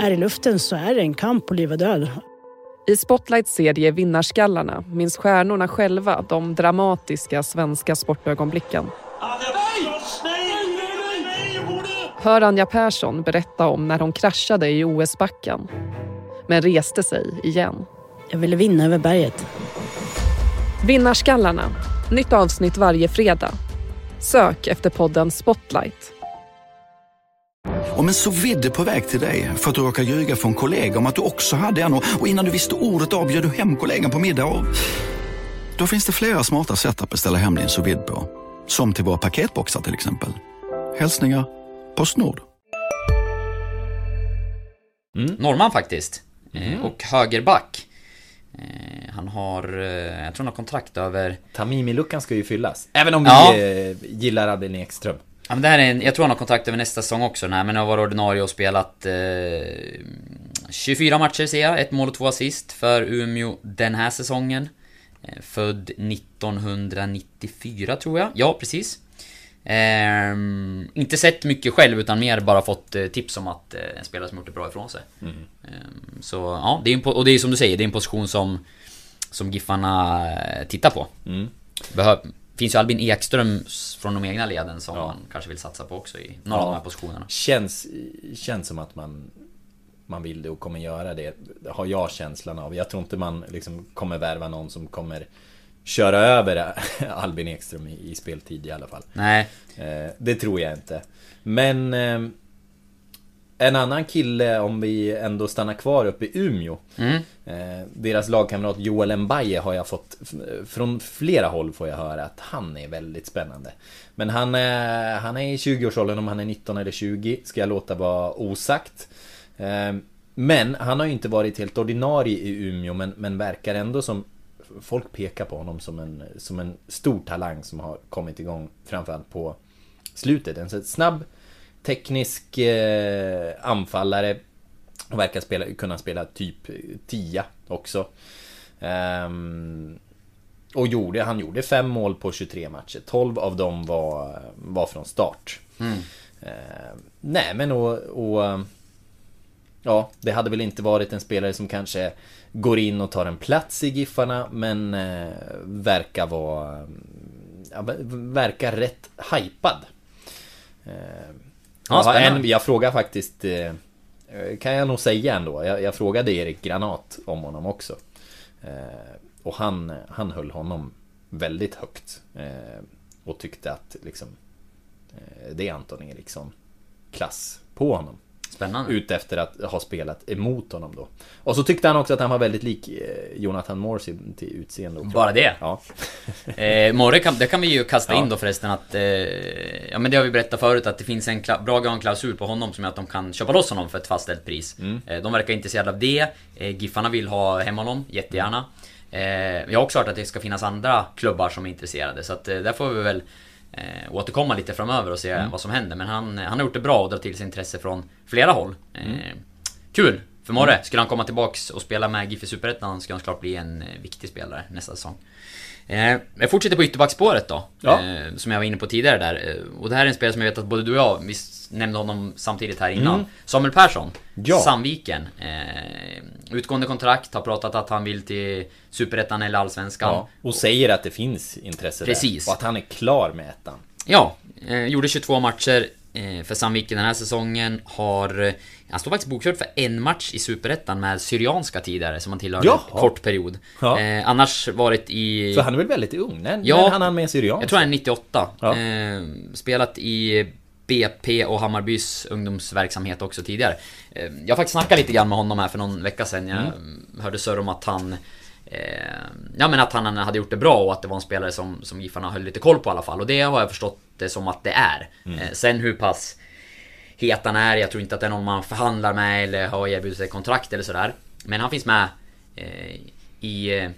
är i luften så är det en kamp på liv och död. I Spotlights serie Vinnarskallarna minns stjärnorna själva de dramatiska svenska sportögonblicken. Hör Anja Persson berätta om när hon kraschade i OS-backen men reste sig igen. Jag ville vinna över berget. Vinnarskallarna. Nytt avsnitt varje fredag. Sök efter podden Spotlight. Om en så vidde på väg till dig för att du råkar ljuga från kollega om att du också hade en och innan du visste ordet av du hem kollegan på middag och... Då finns det flera smarta sätt att beställa hem din sous på. Som till våra paketboxar till exempel. Hälsningar Postnord. Norrman faktiskt. Eh, Och högerback. Eh, han har, eh, jag tror han har kontrakt över... Tamimi-luckan ska ju fyllas. Även om Ja. vi gillar Albin Ekström. Ja, men det här är en, jag tror han har kontrakt över nästa säsong också. Nej, men han har varit ordinarie och spelat eh, 24 matcher ser jag. Ett mål och två assist för Umeå den här säsongen. Född 1994 tror jag. Ja, precis. Ehm, inte sett mycket själv utan mer bara fått eh, tips om att eh, en spelare som gjort det bra ifrån sig. Mm. Ehm, så ja, det är och det är som du säger, det är en position som Som Giffarna eh, tittar på. Mm. Behöv, finns ju Albin Ekström från de egna leden som man kanske vill satsa på också i några av de här positionerna. Känns, känns som att man Man vill det och kommer göra det Har jag känslan av Jag tror inte man liksom kommer värva någon som kommer Köra över Albin Ekström i, i speltid i alla fall. Nej. eh, Det tror jag inte. Men eh, En annan kille om vi ändå stannar kvar uppe i Umeå. Mm. eh, Deras lagkamrat Joel Mbaye har jag fått Från flera håll får jag höra att han är väldigt spännande. Men han är, han är i 20-årsåldern om han är 19 eller 20 Ska jag låta vara osagt. Eh, Men han har ju inte varit helt ordinarie i Umeå men, men verkar ändå som Folk pekar på honom som en, som en stor talang som har kommit igång framförallt på slutet. En så snabb teknisk eh, anfallare och verkar spela, kunna spela typ 10 också. Ehm, och gjorde, han gjorde fem mål på 23 matcher. 12 av dem var, var från start. Mm. Ehm, nej men och, och Ja, det hade väl inte varit en spelare som kanske går in och tar en plats i Giffarna men eh, verkar vara ja, ver- Verkar rätt hypad. Eh, Ja, en, jag frågar faktiskt eh, Kan jag nog säga ändå. Jag, jag frågade Erik Granat om honom också. Eh, och han, han höll honom väldigt högt. Eh, och tyckte att liksom eh, Det är Anton Eriksson klass på honom. Spännande. Ute efter att ha spelat emot honom då. Och så tyckte han också att han var väldigt lik eh, Jonathan Morsi till utseende. Bara det? Ja. Eh, Morre, kan, det kan vi ju kasta Ja. in då förresten att... Eh, ja men det har vi berättat förut att det finns en bra klausul på honom som gör att de kan köpa loss honom för ett fastställt pris. Mm. Eh, de verkar intresserade av det. Eh, Giffarna vill ha hem honom, jättegärna. Eh, jag har också hört att det ska finnas andra klubbar som är intresserade så att eh, där får vi väl eh, återkomma lite framöver och se Mm. vad som händer. Men han, han har gjort det bra och drar till sig intresse från flera håll. Eh, Mm. Kul! För Morre, skulle han komma tillbaks och spela med GIF i Superettan ska han såklart bli en eh, viktig spelare nästa säsong. Eh, jag fortsätter på ytterbacksspåret då. Ja. Eh, som jag var inne på tidigare där. Eh, och det här är en spelare som jag vet att både du och jag, vi nämnde honom samtidigt här innan. Mm. Samuel Persson. Ja. Sandviken. Utgående kontrakt, har pratat att han vill till Superettan eller Allsvenskan. Ja, och säger att det finns intresse Precis. där. Och att han är klar med ettan. Ja, gjorde 22 matcher för Sandviken den här säsongen. Har... Eh, han står faktiskt bokförd för en match i Superettan med Syrianska tidigare som han tillhörde Jaha. en kort period. Ja. Eh, annars varit i... Så han är väl väldigt ung? När, Ja. när han han med Syrianska? Jag tror han är 98. Ja. Eh, spelat i BP och Hammarbys ungdomsverksamhet också tidigare. Eh, jag har faktiskt snackat lite grann med honom här för någon vecka sedan. Jag Mm. hörde surr om att han... Eh, ja men att han hade gjort det bra och att det var en spelare som, som Giffarna höll lite koll på i alla fall. Och det har jag förstått det som att det är. Mm. Eh, sen hur pass het han är, jag tror inte att det är någon man förhandlar med eller har erbjudit sig kontrakt eller sådär. Men han finns med eh, i...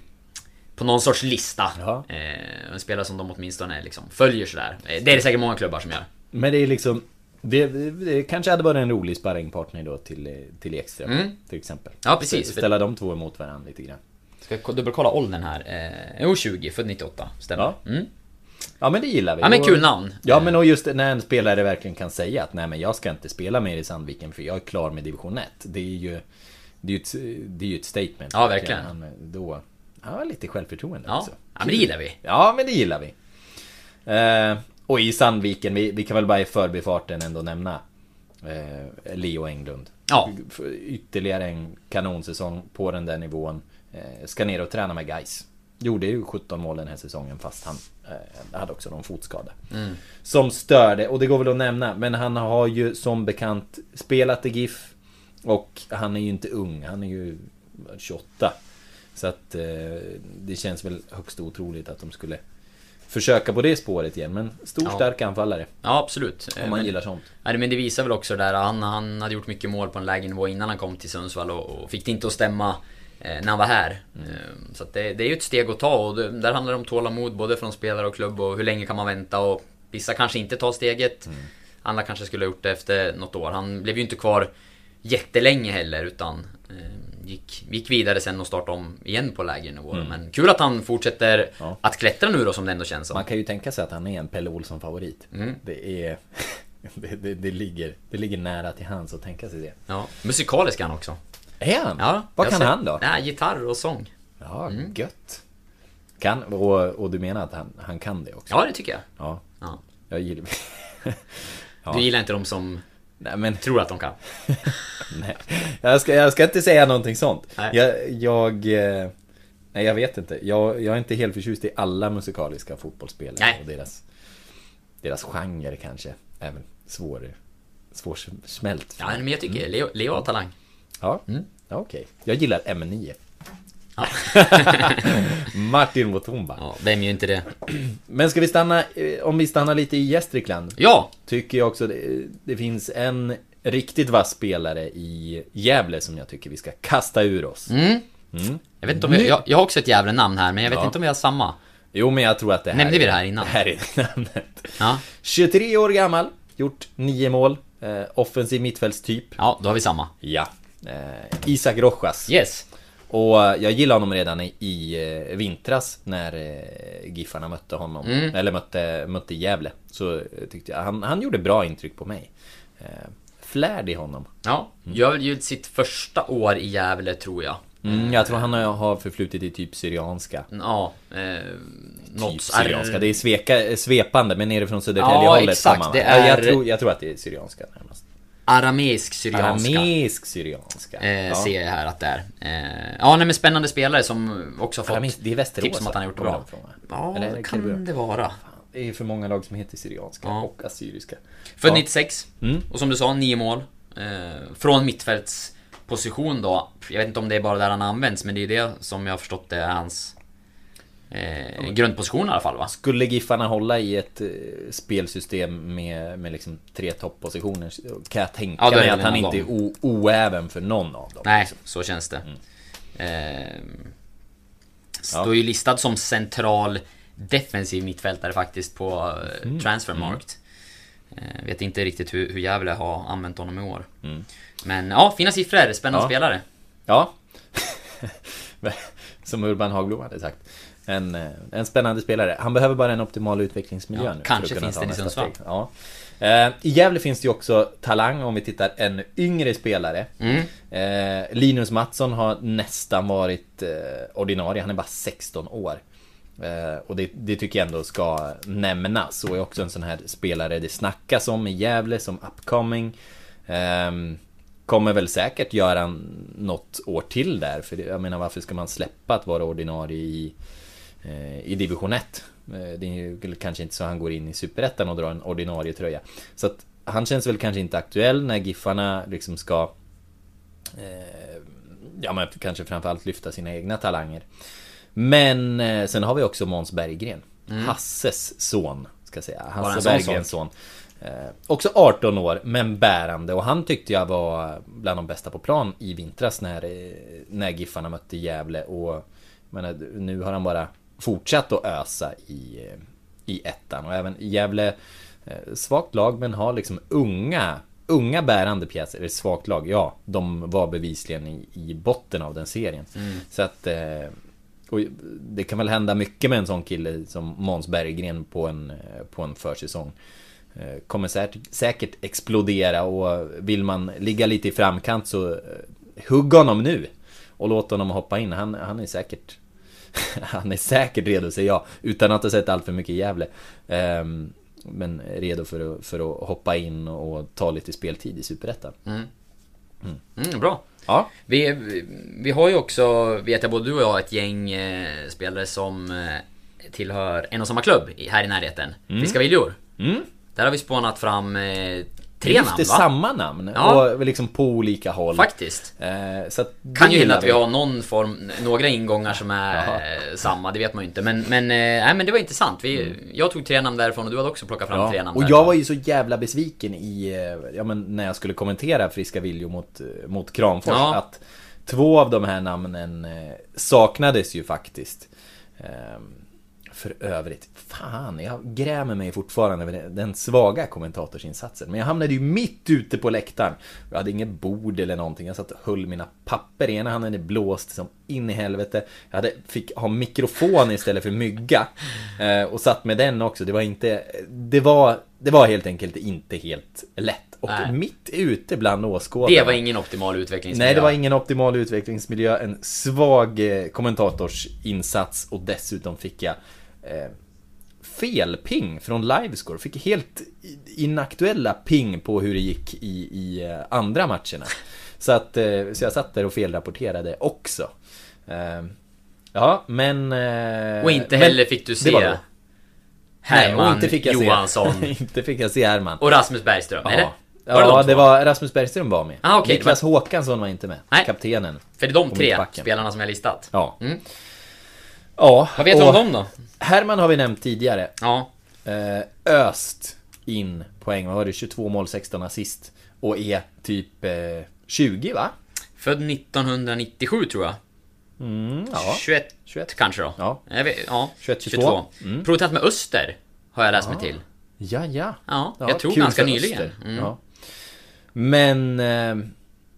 På någon sorts lista. Eh, en spelare som de åtminstone liksom följer sådär. Det är det säkert många klubbar som gör. Men det är liksom det, det kanske hade varit en rolig sparringpartner då till, till Ekström Mm. till exempel. Ja, precis. Ställa de två emot varandra lite grann. Ska dubbelkolla åldern här. Eh, jo, 20, född 98. Stämmer. Ja. Mm. Ja men det gillar vi. Ja, men kul namn. Ja men och just när en spelare verkligen kan säga att nej men jag ska inte spela mer i Sandviken för jag är klar med division 1. Det är ju Det är ju ett, det är ju ett statement. Ja, verkligen. Han, då, ja, lite självförtroende Ja. också. Ja, men det gillar vi. Ja men det gillar vi. Eh, och i Sandviken, vi, vi kan väl bara i förbifarten ändå nämna eh, Leo Englund. Ja. Ytterligare en kanonsäsong på den där nivån. Eh, ska ner och träna med guys. Gjorde ju 17 mål den här säsongen fast han eh, hade också någon fotskada. Mm. Som störde, och det går väl att nämna, men han har ju som bekant spelat i GIF. Och han är ju inte ung, han är ju 28. Så att eh, det känns väl högst otroligt att de skulle försöka på det spåret igen. Men stor Ja. stark anfallare. Ja, absolut. Om man Men- gillar sånt. Nej, men det visar väl också där, han, han hade gjort mycket mål på en lägre nivå innan han kom till Sundsvall och, och fick det inte att stämma eh, när han var här. Mm. Eh, så det, det är ju ett steg att ta och det, där handlar det om tålamod både från spelare och klubb och hur länge kan man vänta och vissa kanske inte tar steget. Mm. Andra kanske skulle ha gjort det efter något år. Han blev ju inte kvar jättelänge heller utan eh, gick, gick vidare sen och startade om igen på lägre nivå. Mm. Men kul att han fortsätter Ja. att klättra nu då som det ändå känns som. Man kan ju tänka sig att han är en Pelle Olsson-favorit. Mm. Det är... Det, det, det, ligger, det ligger nära till hands att tänka sig det. Ja, musikalisk han också. Är han? Ja, Vad kan ser- han då? Nej, gitarr och sång. Ja, Mm. gött. Kan, och, och du menar att han, han kan det också? Ja, det tycker jag. Ja. Ja. Jag gillar... Ja. Du gillar inte de som Nej, men... tror att de kan? Nej. Jag ska, jag ska inte säga någonting sånt. Nej. Jag, jag... eh, Nej, jag vet inte. Jag, jag är inte helt förtjust i alla musikaliska fotbollsspelare. Nej. Och deras, deras genre kanske. Även svår, svårsmält. Ja, men jag tycker Leo, Leo har talang. Ja, Mm. okej. Jag gillar M9. Ja. Martin Mutumba. Ja, vem gör inte det? Men ska vi stanna, eh, om vi stannar lite i Gästrikland. Ja! Tycker jag också det, det finns en riktigt vass spelare i Gävle som jag tycker vi ska kasta ur oss. Mm. Mm. Jag vet inte om jag, jag, jag har också ett jävla namn här, men jag vet Ja. inte om vi har samma. Jo, men jag tror att det här Nämnde vi det här innan? Det här är namnet. Ja. 23 år gammal, gjort 9 mål, eh, offensiv mittfältstyp. Ja, då har vi samma. Ja. Eh, Isak Rojas. Yes. Och eh, jag gillade honom redan i, i eh, vintras när eh, Giffarna mötte honom. Mm. Eller mötte, mötte Gävle. Så tyckte jag, han, han gjorde bra intryck på mig. Eh, flärd i honom. Ja, gör ju sitt första år i Gävle tror jag. Mm, jag tror han har- förflutit i typ Syrianska. Ja, eh, Typ Syrianska. Det är sveka, svepande, men nerifrån Ja, Södertälje-hållet. exakt. kommer man. Det Ja, jag, är- tror, jag tror att det är Syrianska närmast. Arameisk syrianska. Arameisk Syrianska. Eh, Ja. Ser jag här att det är. Eh, ja, nej men spännande spelare som också har fått Arameisk, det är Västerås, tips om att han har gjort kommer bra. Ja, Eller det kan det vara. Det är för många lag som heter Syrianska Ja. och Assyriska. Född Ja. 96. Mm. Och som du sa, nio mål. Eh, från mittfältsposition då. Jag vet inte om det är bara där han används, men det är det som jag har förstått det är hans eh, grundposition i alla fall va? Skulle Giffarna hålla i ett eh, spelsystem med, med liksom tre topppositioner kan jag tänka Ja, är mig att han inte är av o- oäven för någon av dem. Nej, så känns det. Mm. Eh, står ju listad som central defensiv mittfältare faktiskt på eh, Mm. Transfermarkt. Eh, vet inte riktigt hur, hur Gävle har använt honom i år. Mm. Men ja, fina siffror, spännande Ja. spelare. Ja. Som Urban Hagblom hade sagt. En, eh, en spännande spelare. Han behöver bara en optimal utvecklingsmiljö Ja, nu. kanske finns den i Sundsvall. Ja. Eh, I Gävle finns det ju också talang om vi tittar en yngre spelare. Mm. Eh, Linus Mattsson har nästan varit eh, ordinarie, han är bara 16 år. Och det, det tycker jag ändå ska nämnas. Och är också en sån här spelare det snackas om i Gävle som upcoming. Ehm, kommer väl säkert göra något år till där. För jag menar varför ska man släppa att vara ordinarie i, i division 1? Eh, det är ju kanske inte så han går in i superettan och drar en ordinarie tröja. Så att han känns väl kanske inte aktuell när Giffarna liksom ska eh, Ja men kanske framförallt lyfta sina egna talanger. Men eh, sen har vi också Måns Berggren. Mm. Hasses son, ska jag säga. Hasse Berggrens son. Eh, också 18 år, men bärande. Och han tyckte jag var bland de bästa på plan i vintras när, eh, när Giffarna mötte Gävle. Och jag menar, nu har han bara fortsatt att ösa i, i ettan. Och även Gävle, eh, svagt lag, men har liksom unga Unga bärande pjäser, eller svagt lag, ja, de var bevisligen i, i botten av den serien. Mm. Så att eh, och det kan väl hända mycket med en sån kille som Måns Berggren på en, eh, på en försäsong. Kommer säkert, säkert explodera och vill man ligga lite i framkant så hugg honom nu. Och låt honom hoppa in. Han, han är säkert Han är säkert redo säger jag. Utan att ha sett allt för mycket Gävle. Ehm, Men redo för att, för att hoppa in och ta lite speltid i Superettan. Mm. Mm, bra. Ja. Vi, vi har ju också, vet jag, både du och jag, ett gäng eh, spelare som eh, tillhör en och samma klubb här i närheten. Friska Viljor. Mm. Där har vi spånat fram eh, tre Just namn det, va? samma namn. Ja. Och liksom på olika håll. Faktiskt. Eh, så Kan ju hända att vi har någon form, några ingångar som är Jaha. eh, samma, det vet man ju inte. Men, men, eh, men det var intressant. Vi, Jag tog tre namn därifrån och du hade också plockat fram tre Ja. namn Och jag var ju så jävla besviken i, eh, ja men när jag skulle kommentera Friska Viljor mot, eh, mot Kramfors Ja. att två av de här namnen eh, saknades ju faktiskt. Ehm, För övrigt, fan jag grämer mig fortfarande över den- svaga kommentatorsinsatsen. Men jag hamnade ju mitt ute på läktaren. Jag hade inget bord eller någonting. Jag satt och höll mina papper. Ena handen är blåst som in i helvete. Jag hade, fick ha mikrofon istället för mygga. Eh, och satt med den också. Det var inte... Det var, det var helt enkelt inte helt lätt. Och Nej. mitt ute bland åskådarna. Det var ingen optimal utvecklingsmiljö. Nej, det var ingen optimal utvecklingsmiljö. En svag eh, kommentatorsinsats och dessutom fick jag eh, felping från Livescore. Fick helt inaktuella ping på hur det gick i, i eh, andra matcherna. Så att, eh, så jag satt där och felrapporterade också. Eh, ja, men... Och inte heller fick du var se. Herman Nej, och inte fick jag Johansson se, inte fick jag se Herman. och Rasmus Bergström, Ja. eller? Ja, Var det de det var Rasmus Bergström var med. Ah, okej, Niklas Håkansson var inte med. Nej. Kaptenen. För det är de tre spelarna som jag listat. Ja. Mm. Ja. Vad vet du om dem då? Herman har vi nämnt tidigare. Ja. Eh, öst in poäng. Vad var det? 22 mål, 16 assist. Och är typ eh, 20 va? Född 1997 tror jag. Mm, ja. 21, 21. kanske då. Ja. Vet, ja. 21, 22. 22. Mm. Provocerat med Öster, har jag läst mig till. Ja, ja. Ja, jag tror kul ganska nyligen. Mm. Ja. Men... Eh,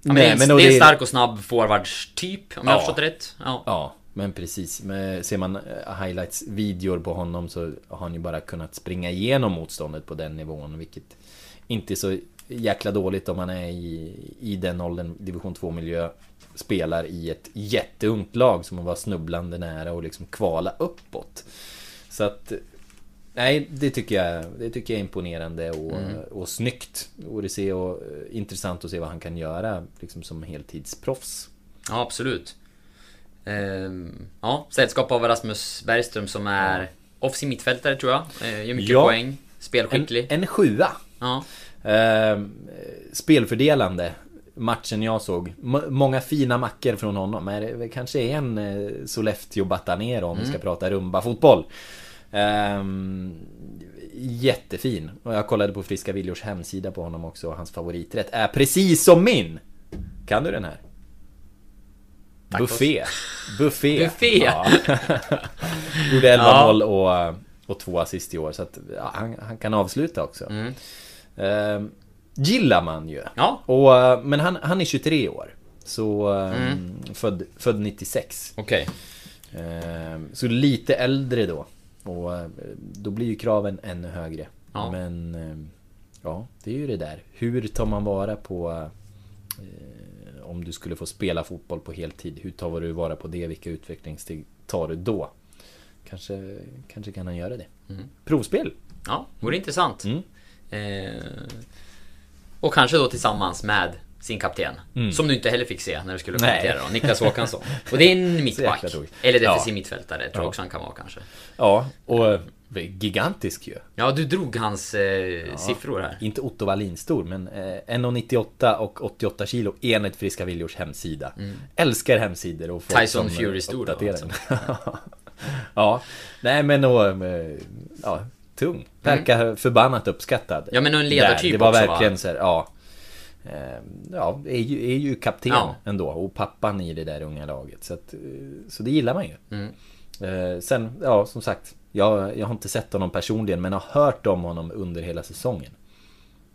Ja, men det är en, men det är en stark och snabb forwardstyp, om jag har Ja. förstått det rätt. Ja. Men precis. Men ser man eh, highlights-videor på honom så har han ju bara kunnat springa igenom motståndet på den nivån. Vilket inte är så jäkla dåligt om man är i, i den åldern, division 2-miljö. Spelar i ett jätteungt lag som var snubblande nära och liksom kvala uppåt. Så att... Nej, det tycker jag, det tycker jag är imponerande och, Mm. och snyggt. Och det ser och, eh, intressant att se vad han kan göra liksom som heltidsproffs. Ja, absolut. Ehm, ja, sällskap av Rasmus Bergström som är offensiv mittfältare tror jag. Eh, gör mycket Ja. poäng. Spelskicklig. En, en sjua. Ja. Eh, spelfördelande. Matchen jag såg. M- många fina mackor från honom. Men det kanske är en eh, Sollefteå Batanero om vi ska Mm. prata rumba-fotboll. Ehm, jättefin. Och jag kollade på Friska Viljors hemsida på honom också. Hans favoriträtt är precis som min! Kan du den här? Buffé. Buffé. Buffé. Ja. Gjorde 11 Ja. mål och, och två assist i år. Så att, ja, han, han kan avsluta också. Mm. Ehm, gillar man ju. Ja. Och, eh, men han, han är 23 år. Så ehm, Mm. född, född 96. Okej. Ehm, så lite äldre då. Och eh, då blir ju kraven ännu högre. Ja. Men ehm, ja, det är ju det där. Hur tar man vara på eh, om du skulle få spela fotboll på heltid? Hur tar du vara på det? Vilka utvecklingssteg tar du då? Kanske, kanske kan han göra det. Mm. Provspel. Ja, vore intressant. Mm. Eh, och kanske då tillsammans med sin kapten. Mm. Som du inte heller fick se när du skulle kommentera då, Niklas Håkansson. Och det är en mittback. Eller defensiv Ja. mittfältare, tror Ja. jag också han kan vara kanske. Ja, och gigantisk ju. Ja, du drog hans eh, siffror här. Inte Otto Wallin stor, men eh, 1,98 och 88 kilo enligt Friska Viljors hemsida. Älskar hemsidor och folk Mm. Tyson som, Fury eh, stor då, alltså. ja, nej men och, eh, ja, tung. Verkar förbannat uppskattad. Mm. Ja, men och en ledartyp Där, Det var också, verkligen va? så här, ja. Eh, Ja, är ju, är ju kapten Ja. ändå och pappan i det där unga laget. Så, att, så det gillar man ju. Mm. Sen, ja som sagt. Jag, jag har inte sett honom personligen men har hört om honom under hela säsongen.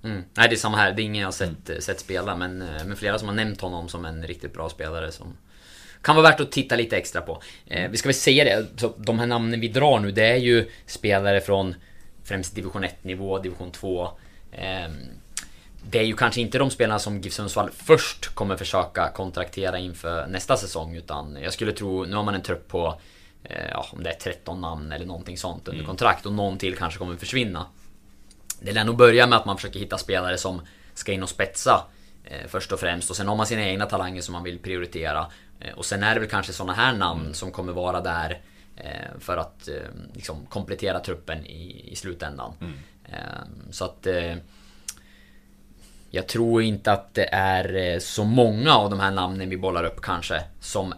Mm. Nej, det är samma här. Det är ingen jag sett, Mm. sett spela, men, eh, men flera som har nämnt honom som en riktigt bra spelare som kan vara värt att titta lite extra på. Eh, vi ska väl säga det, så de här namnen vi drar nu, det är ju spelare från främst division 1 nivå, division 2. Ehm, det är ju kanske inte de spelarna som GIF Sundsvall först kommer försöka kontraktera inför nästa säsong, utan jag skulle tro, nu har man en trupp på eh, ja, om det är 13 namn eller någonting sånt under kontrakt och någon till kanske kommer försvinna. Det lär nog börja med att man försöker hitta spelare som ska in och spetsa eh, Först och främst. Och sen har man sina egna talanger som man vill prioritera. Eh, och sen är det väl kanske sådana här namn Mm. som kommer vara där eh, för att eh, liksom komplettera truppen i, i slutändan. Mm. Eh, så att eh, jag tror inte att det är eh, så många av de här namnen vi bollar upp kanske som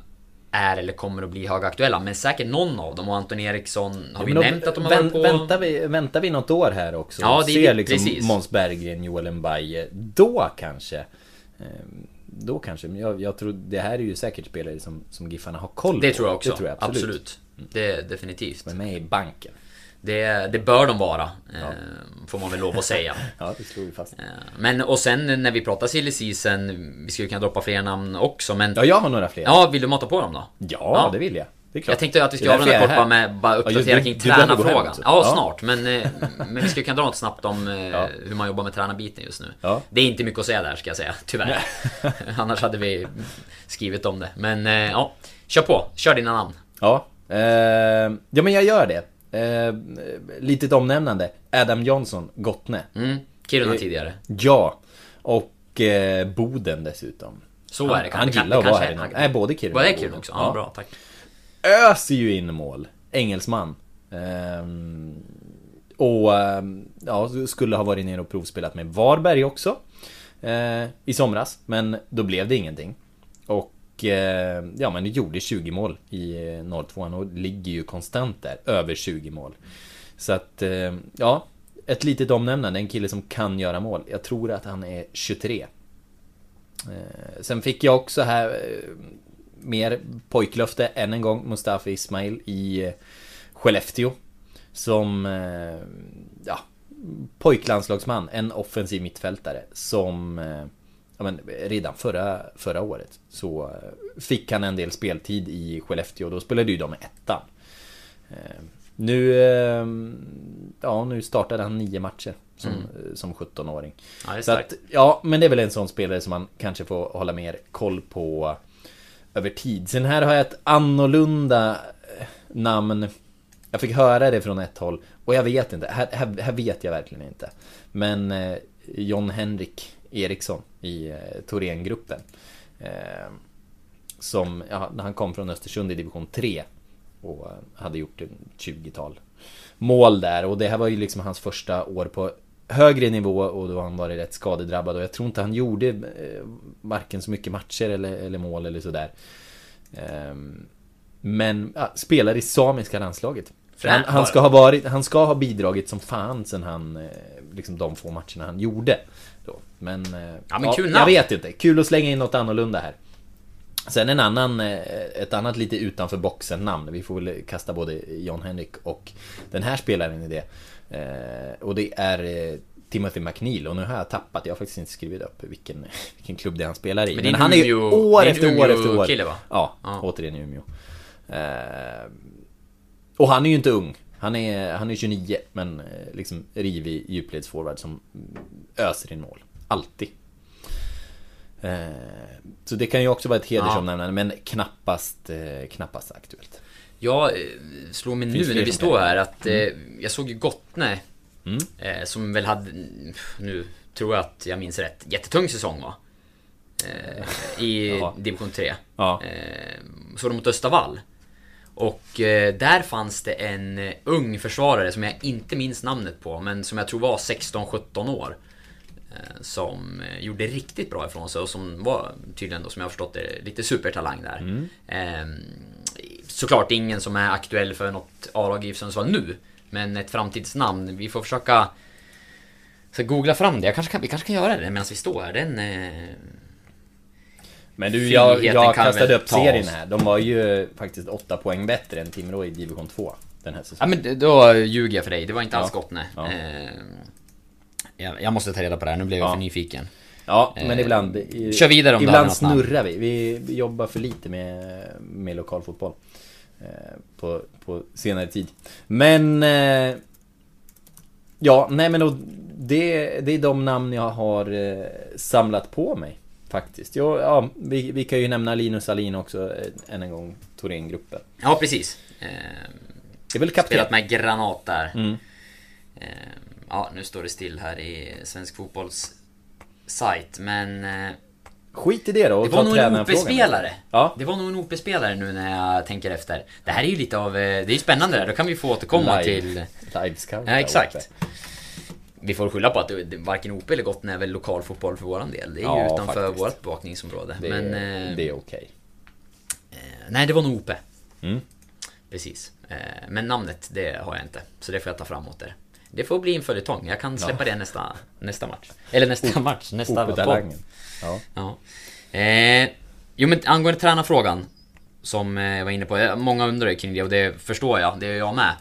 är eller kommer att bli högaktuella. Men säkert någon av dem. Och Anton Eriksson har vi Men då nämnt att de har vän- varit på... väntar, vi, väntar vi något år här också? Ja, det är- ser liksom precis. Måns Berggren, Joel Mbaye. Då kanske. eh, Då kanske. Men jag, jag tror det här är ju säkert spelare som, som Giffarna har koll Det på. tror jag också. Det tror jag absolut. absolut. Det är definitivt. Men med i banken. Det, det bör de vara. Eh, får man väl lov att säga. Ja, det slog vi fast. Eh, Men och sen när vi pratar silly season, vi skulle kunna droppa fler namn också men... Ja, jag har några fler. Ja, vill du mata på dem då? Ja, det vill jag. Det är klart. Jag tänkte att vi skulle avrunda kort bara med bara Ja, uppdatera du- kring behöver gå hem tränarfrågan. Ja, Ja. snart. Men, eh, men vi skulle kunna dra något snabbt om hur man jobbar med tränarbiten just nu. Ja. Det är inte mycket att säga där ska jag säga, tyvärr. Annars hade vi skrivit om det. Men ja, kör på. Kör dina namn. Ja, ja men jag gör det. Eh, litet omnämnande. Adam Johnson, Gottne. Mm. Kiruna Eh, tidigare. Ja. Och eh, Boden dessutom. Så han, är det. Han Kan- gillar att vara här inne. han- Nej, både Kiruna är och Kiruna Boden. också? Ja, bra. Tack. Öser ju in mål. Engelsman. Ehm, och ehm, ja, skulle ha varit nere och provspelat med Varberg också. Eh, I somras. Men då blev det ingenting. Och eh, ja, men gjorde 20 mål i eh, 02 och ligger ju konstant där. Över 20 mål. Så att, eh, ja. Ett litet omnämnande. En kille som kan göra mål. Jag tror att han är 23. Eh, sen fick jag också här eh, mer pojklöfte än en gång. Mustafa Ismail i eh, Skellefteå. Som, ja, pojklandslagsman. En offensiv mittfältare. Som, ja men redan förra, förra året så eh, fick han en del speltid i Skellefteå. Då spelade ju de med ettan. Eh, Nu, eh, ja nu startade han nio matcher som, Mm. som 17-åring. Ja, Så att, ja, men det är väl en sån spelare som man kanske får hålla mer koll på över tid. Sen här har jag ett annorlunda namn. Jag fick höra det från ett håll och jag vet inte. Här, här, här vet jag verkligen inte. Men John Henrik Eriksson i eh, Thorengruppen. Eh, som, ja, han kom från Östersund i division 3 och hade gjort en 20-tal mål där och det här var ju liksom hans första år på högre nivå och då har han varit rätt skadedrabbad och jag tror inte han gjorde eh, varken så mycket matcher eller, eller mål eller sådär. Ehm, men ja, spelar i samiska landslaget. Han, han, ska ha varit, han ska ha bidragit som fan sen han, eh, liksom de få matcherna han gjorde. Då. Men, eh, Ja, men kul jag namn. vet inte. Kul att slänga in något annorlunda här. Sen en annan, eh, ett annat lite utanför boxen namn. Vi får väl kasta både John Henrik och den här spelaren i det. Och det är Timothy McNeil och nu har jag tappat, jag har faktiskt inte skrivit upp vilken, vilken klubb det är han spelar i. Men Men, han är ju år efter år efter år. Umeå-kille, va? Ja, Ja. återigen i Umeå. Och han är ju inte ung. Han är, han är 29 men eh, liksom rivig djupledsforward som öser in mål. Alltid. Eh, Så det kan ju också vara ett hedersomnämnande men knappast, eh, knappast aktuellt. Jag slår mig nu när vi står här att Mm. jag såg ju Gottne Mm. Som väl hade, nu tror jag att jag minns rätt, jättetung säsong va? I Ja. division 3 Ja. eh, Så de mot Östavall Och eh, där fanns det en eh, ung försvarare som jag inte minns namnet på Men som jag tror var 16-17 år eh, Som eh, gjorde riktigt bra ifrån sig och som var tydligen då som jag har förstått det lite supertalang där Mm. Ehm, Såklart ingen som är aktuell för något A-lag i Sundsvall nu Men ett framtidsnamn, vi får försöka så googla fram det, jag kanske kan, vi kanske kan göra det medan vi står här. Den... Eh, Men du, jag, jag kastade upp serien här. De var ju faktiskt 8 poäng bättre än Timrå i division 2 den här Ja säsongen. men då ljuger jag för dig, det var inte alls Ja. gott nej. Ja. Eh, jag, jag måste ta reda på det här, nu blev jag Ja. för nyfiken. Ja, men Eh, ibland... i- kör vidare om Ibland snurrar vi. vi. Vi jobbar för lite med, med lokalfotboll. Eh, på, på senare tid. Men... Eh, ja, nej men då, det, det är de namn jag har eh, samlat på mig. Faktiskt. Jo, ja, vi, vi kan ju nämna Linus Alin också eh, än en gång. Thorengruppen. Ja precis. Eh, Det är väl kapten? spelat med Granat där. Mm. Eh, ja, nu står det still här i svensk fotbolls sajt, men... eh, Skit i det då Det var nog en. OP-spelare. Ja. Det var nog en OP-spelare nu när jag tänker efter. Det här är ju lite av... eh, Det är ju spännande där, då kan vi få återkomma Live. till... Live scout. Ja, exakt. Vi får skylla på att det, varken OP eller Gotten är väl lokal fotboll för våran del. Det är ju Ja, utanför faktiskt. vårt bevakningsområde. Det, Men... eh, det är okej. Nej, det var nog OP. Mm. Precis. Eh, Men namnet, det har jag inte. Så det får jag ta framåt där. Det får bli en följetong. Jag kan släppa det nästa, nästa match. Eller nästa match, nästa podd. Ja. Ja. Eh, jo men angående tränarfrågan Som eh, jag var inne på, eh, många undrar kring det och det förstår jag, det är jag med eh,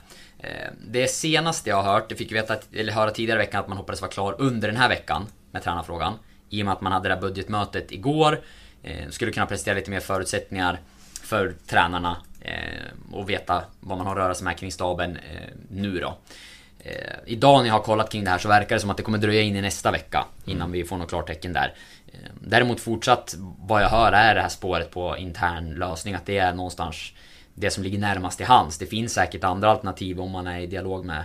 Det senaste jag har hört, det fick vi veta, eller höra tidigare i veckan att man hoppades vara klar under den här veckan Med tränarfrågan. I och med att man hade det här budgetmötet igår eh, Skulle kunna presentera lite mer förutsättningar För tränarna eh, Och veta vad man har att röra sig med kring staben eh, nu då. Eh, idag när jag har kollat kring det här så verkar det som att det kommer dröja in i nästa vecka innan vi får något klartecken där. Eh, däremot fortsatt, vad jag hör är det här spåret på intern lösning, att det är någonstans det som ligger närmast i hands. Det finns säkert andra alternativ om man är i dialog med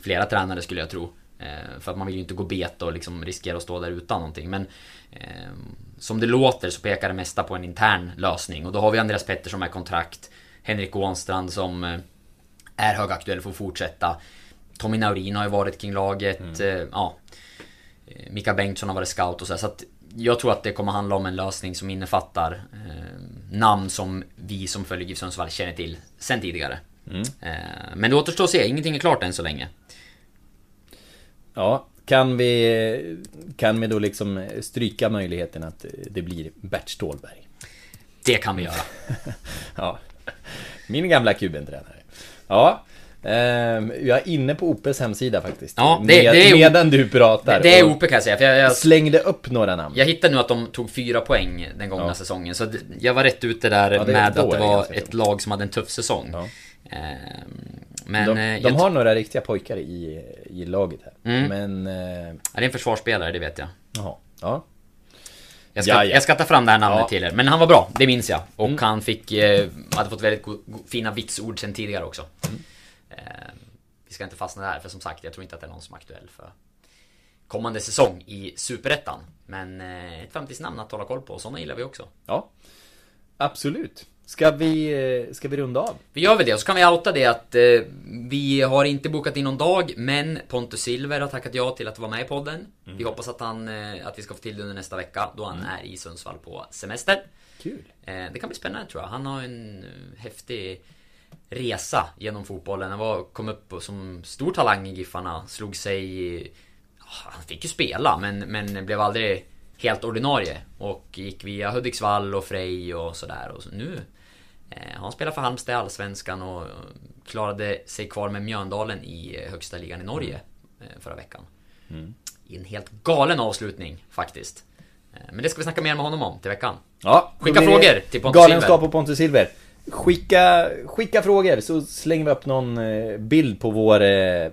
flera tränare skulle jag tro. Eh, för att man vill ju inte gå bet och liksom riskera att stå där utan någonting. Men eh, som det låter så pekar det mesta på en intern lösning. Och då har vi Andreas Pettersson med kontrakt. Henrik Ånstrand som eh, är högaktuell för att fortsätta. Tommy Naurin har ju varit kring laget. Eh, ja. Mika Bengtsson har varit scout och så, här, så att jag tror att det kommer handla om en lösning som innefattar eh, namn som vi som följer GIF Sundsvall känner till sen tidigare. Mm. Eh, men det återstår att se, ingenting är klart än så länge. Ja, kan vi, kan vi då liksom stryka möjligheten att det blir Bert Stålberg? Det kan vi göra. ja. Min gamla kubentränare. Ja. Ehm, jag är inne på OPs hemsida faktiskt. Ja, det- Med, det är- medan du pratar. Det är och OP kan jag säga, för jag, jag, Slängde upp några namn. jag hittade nu att de tog fyra poäng den gångna Ja. säsongen. Så jag var rätt ute där Ja, med att det var ett lag som hade en tuff säsong. Ja. Ehm, men de eh, de jag- har några riktiga pojkar i, i laget här. Mm. Men... Eh, Ja, det är en försvarsspelare, det vet jag. jaha. Ja. Jag ska, Ja, ja. jag ska ta fram det här namnet Ja. till er. Men han var bra, det minns jag. Och Mm. han fick, eh, hade fått väldigt go- go- fina vitsord sen tidigare också. Mm. Eh, vi ska inte fastna där, för som sagt, jag tror inte att det är någon som är aktuell för kommande säsong i Superettan. Men eh, ett framtidsnamn att hålla koll på, och sådana gillar vi också. ja. Absolut. Ska vi, eh, ska vi runda av? Vi gör väl det, och så kan vi outa det att eh, vi har inte bokat in någon dag, men Pontus Silver har tackat ja till att vara med i podden. Vi hoppas att, han, eh, att vi ska få till det under nästa vecka, då han är i Sundsvall på semester. Kul. Eh, det kan bli spännande tror jag. Han har en eh, häftig resa genom fotbollen. Han var, kom upp som stor talang i Giffarna, slog sig... ja, Han fick ju spela, men, men blev aldrig helt ordinarie. Och gick via Hudiksvall och Frej och sådär. Och så nu eh, han spelat för Halmstad i Allsvenskan och eh, klarade sig kvar med Mjöndalen i eh, högsta ligan i Norge eh, förra veckan. Mm. I en helt galen avslutning faktiskt. Men det ska vi snacka mer med honom om till veckan. Ja, Skicka frågor till Pontus Galenskap Silver. och Pontus Silver. Skicka, skicka frågor så slänger vi upp någon eh, bild på vår, eh,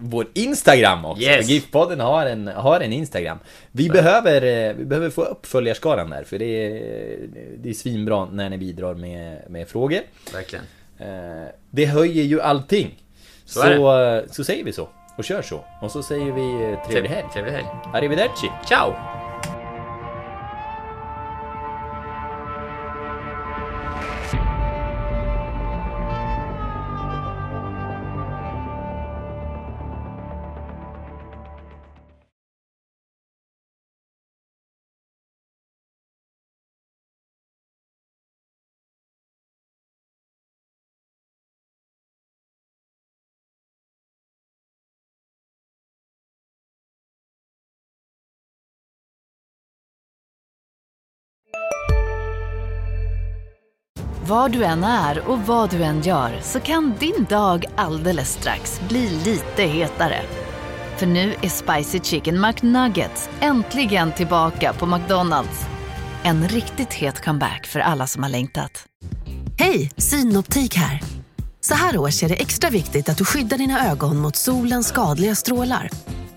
vår Instagram också. Yes. GIF-podden har en, har en Instagram. Vi behöver, eh, vi behöver få upp följarskaran där för det är, det är svinbra när ni bidrar med, med frågor. Verkligen. Eh, Det höjer ju allting. Så Så, så, säger vi så. Och kör så. Och så säger vi eh, trevlig helg. Trevlig helg. Arrivederci. Ciao! Var du än är och vad du än gör så kan din dag alldeles strax bli lite hetare. För nu är Spicy Chicken McNuggets äntligen tillbaka på McDonalds. En riktigt het comeback för alla som har längtat. Hej, Synoptik här. Så här års är det extra viktigt att du skyddar dina ögon mot solens skadliga strålar.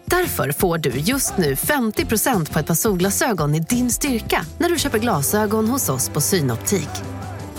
Därför får du just nu 50% på ett par solglasögon i din styrka när du köper glasögon hos oss på Synoptik.